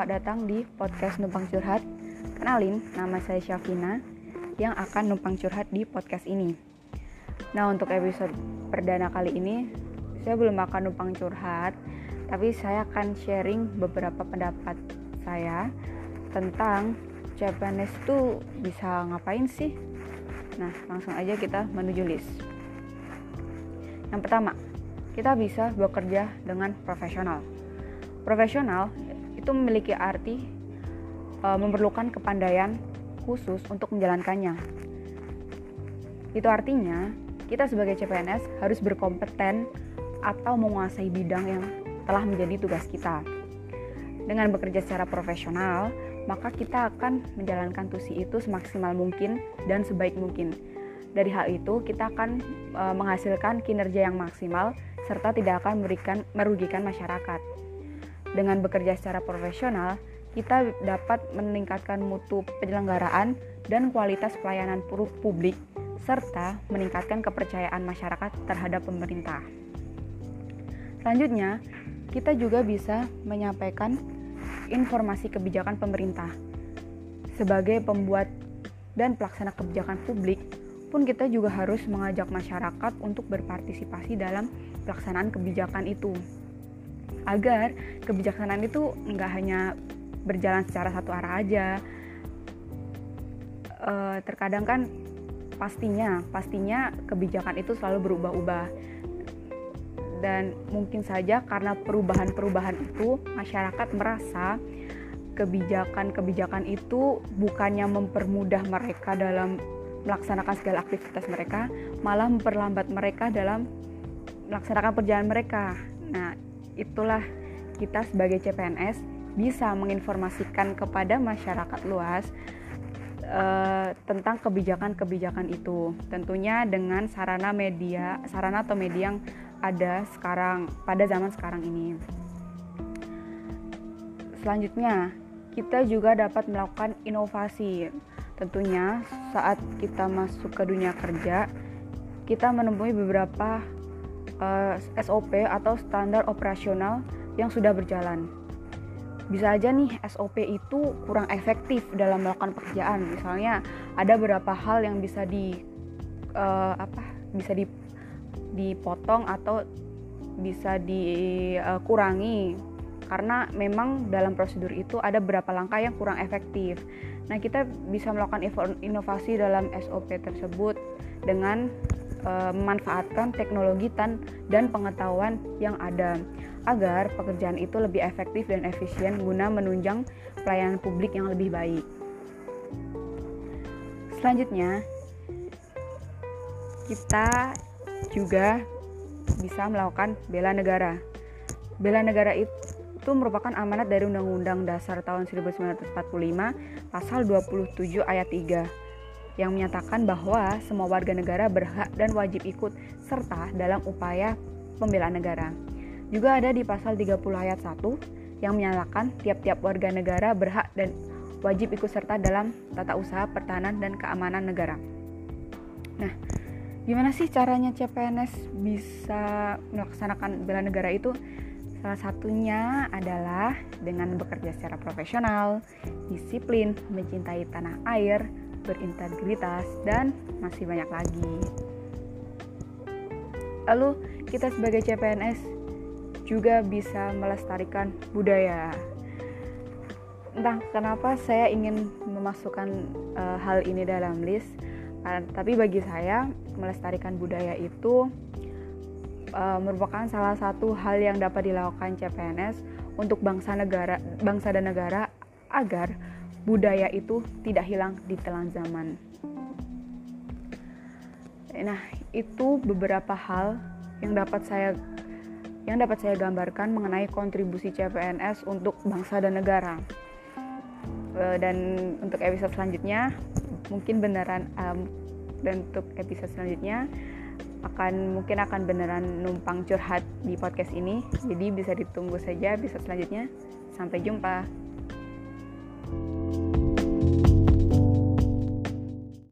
selamat datang di podcast Numpang Curhat. Kenalin, nama saya Syafina yang akan numpang curhat di podcast ini. Nah, untuk episode perdana kali ini, saya belum akan numpang curhat, tapi saya akan sharing beberapa pendapat saya tentang Japanese itu bisa ngapain sih? Nah, langsung aja kita menuju list. Yang pertama, kita bisa bekerja dengan profesional. Profesional itu memiliki arti e, memerlukan kepandaian khusus untuk menjalankannya. Itu artinya kita sebagai CPNS harus berkompeten atau menguasai bidang yang telah menjadi tugas kita. Dengan bekerja secara profesional, maka kita akan menjalankan tusi itu semaksimal mungkin dan sebaik mungkin. Dari hal itu, kita akan e, menghasilkan kinerja yang maksimal serta tidak akan merugikan masyarakat. Dengan bekerja secara profesional, kita dapat meningkatkan mutu penyelenggaraan dan kualitas pelayanan publik serta meningkatkan kepercayaan masyarakat terhadap pemerintah. Selanjutnya, kita juga bisa menyampaikan informasi kebijakan pemerintah. Sebagai pembuat dan pelaksana kebijakan publik, pun kita juga harus mengajak masyarakat untuk berpartisipasi dalam pelaksanaan kebijakan itu agar kebijaksanaan itu nggak hanya berjalan secara satu arah aja e, terkadang kan pastinya pastinya kebijakan itu selalu berubah-ubah dan mungkin saja karena perubahan-perubahan itu masyarakat merasa kebijakan-kebijakan itu bukannya mempermudah mereka dalam melaksanakan segala aktivitas mereka, malah memperlambat mereka dalam melaksanakan perjalanan mereka. Nah, itulah kita sebagai CPNS bisa menginformasikan kepada masyarakat luas uh, tentang kebijakan-kebijakan itu. Tentunya dengan sarana media, sarana atau media yang ada sekarang pada zaman sekarang ini. Selanjutnya, kita juga dapat melakukan inovasi. Tentunya saat kita masuk ke dunia kerja, kita menemui beberapa uh, eh, SOP atau standar operasional yang sudah berjalan. Bisa aja nih SOP itu kurang efektif dalam melakukan pekerjaan. Misalnya ada beberapa hal yang bisa di uh, apa bisa di dipotong atau bisa dikurangi karena memang dalam prosedur itu ada beberapa langkah yang kurang efektif. Nah, kita bisa melakukan inovasi dalam SOP tersebut dengan e, memanfaatkan teknologi dan pengetahuan yang ada agar pekerjaan itu lebih efektif dan efisien guna menunjang pelayanan publik yang lebih baik. Selanjutnya, kita juga bisa melakukan bela negara. Bela negara itu merupakan amanat dari Undang-Undang Dasar tahun 1945 pasal 27 ayat 3 yang menyatakan bahwa semua warga negara berhak dan wajib ikut serta dalam upaya pembelaan negara. Juga ada di pasal 30 ayat 1 yang menyatakan tiap-tiap warga negara berhak dan wajib ikut serta dalam tata usaha pertahanan dan keamanan negara. Nah, gimana sih caranya CPNS bisa melaksanakan bela negara itu? Salah satunya adalah dengan bekerja secara profesional, disiplin, mencintai tanah air, berintegritas, dan masih banyak lagi. Lalu, kita sebagai CPNS juga bisa melestarikan budaya. Entah kenapa saya ingin memasukkan uh, hal ini dalam list, uh, tapi bagi saya melestarikan budaya itu uh, merupakan salah satu hal yang dapat dilakukan CPNS untuk bangsa negara, bangsa dan negara agar budaya itu tidak hilang di telan zaman. Nah, itu beberapa hal yang dapat saya yang dapat saya gambarkan mengenai kontribusi CPNS untuk bangsa dan negara. E, dan untuk episode selanjutnya mungkin beneran um, dan untuk episode selanjutnya akan mungkin akan beneran numpang curhat di podcast ini. Jadi bisa ditunggu saja episode selanjutnya. Sampai jumpa.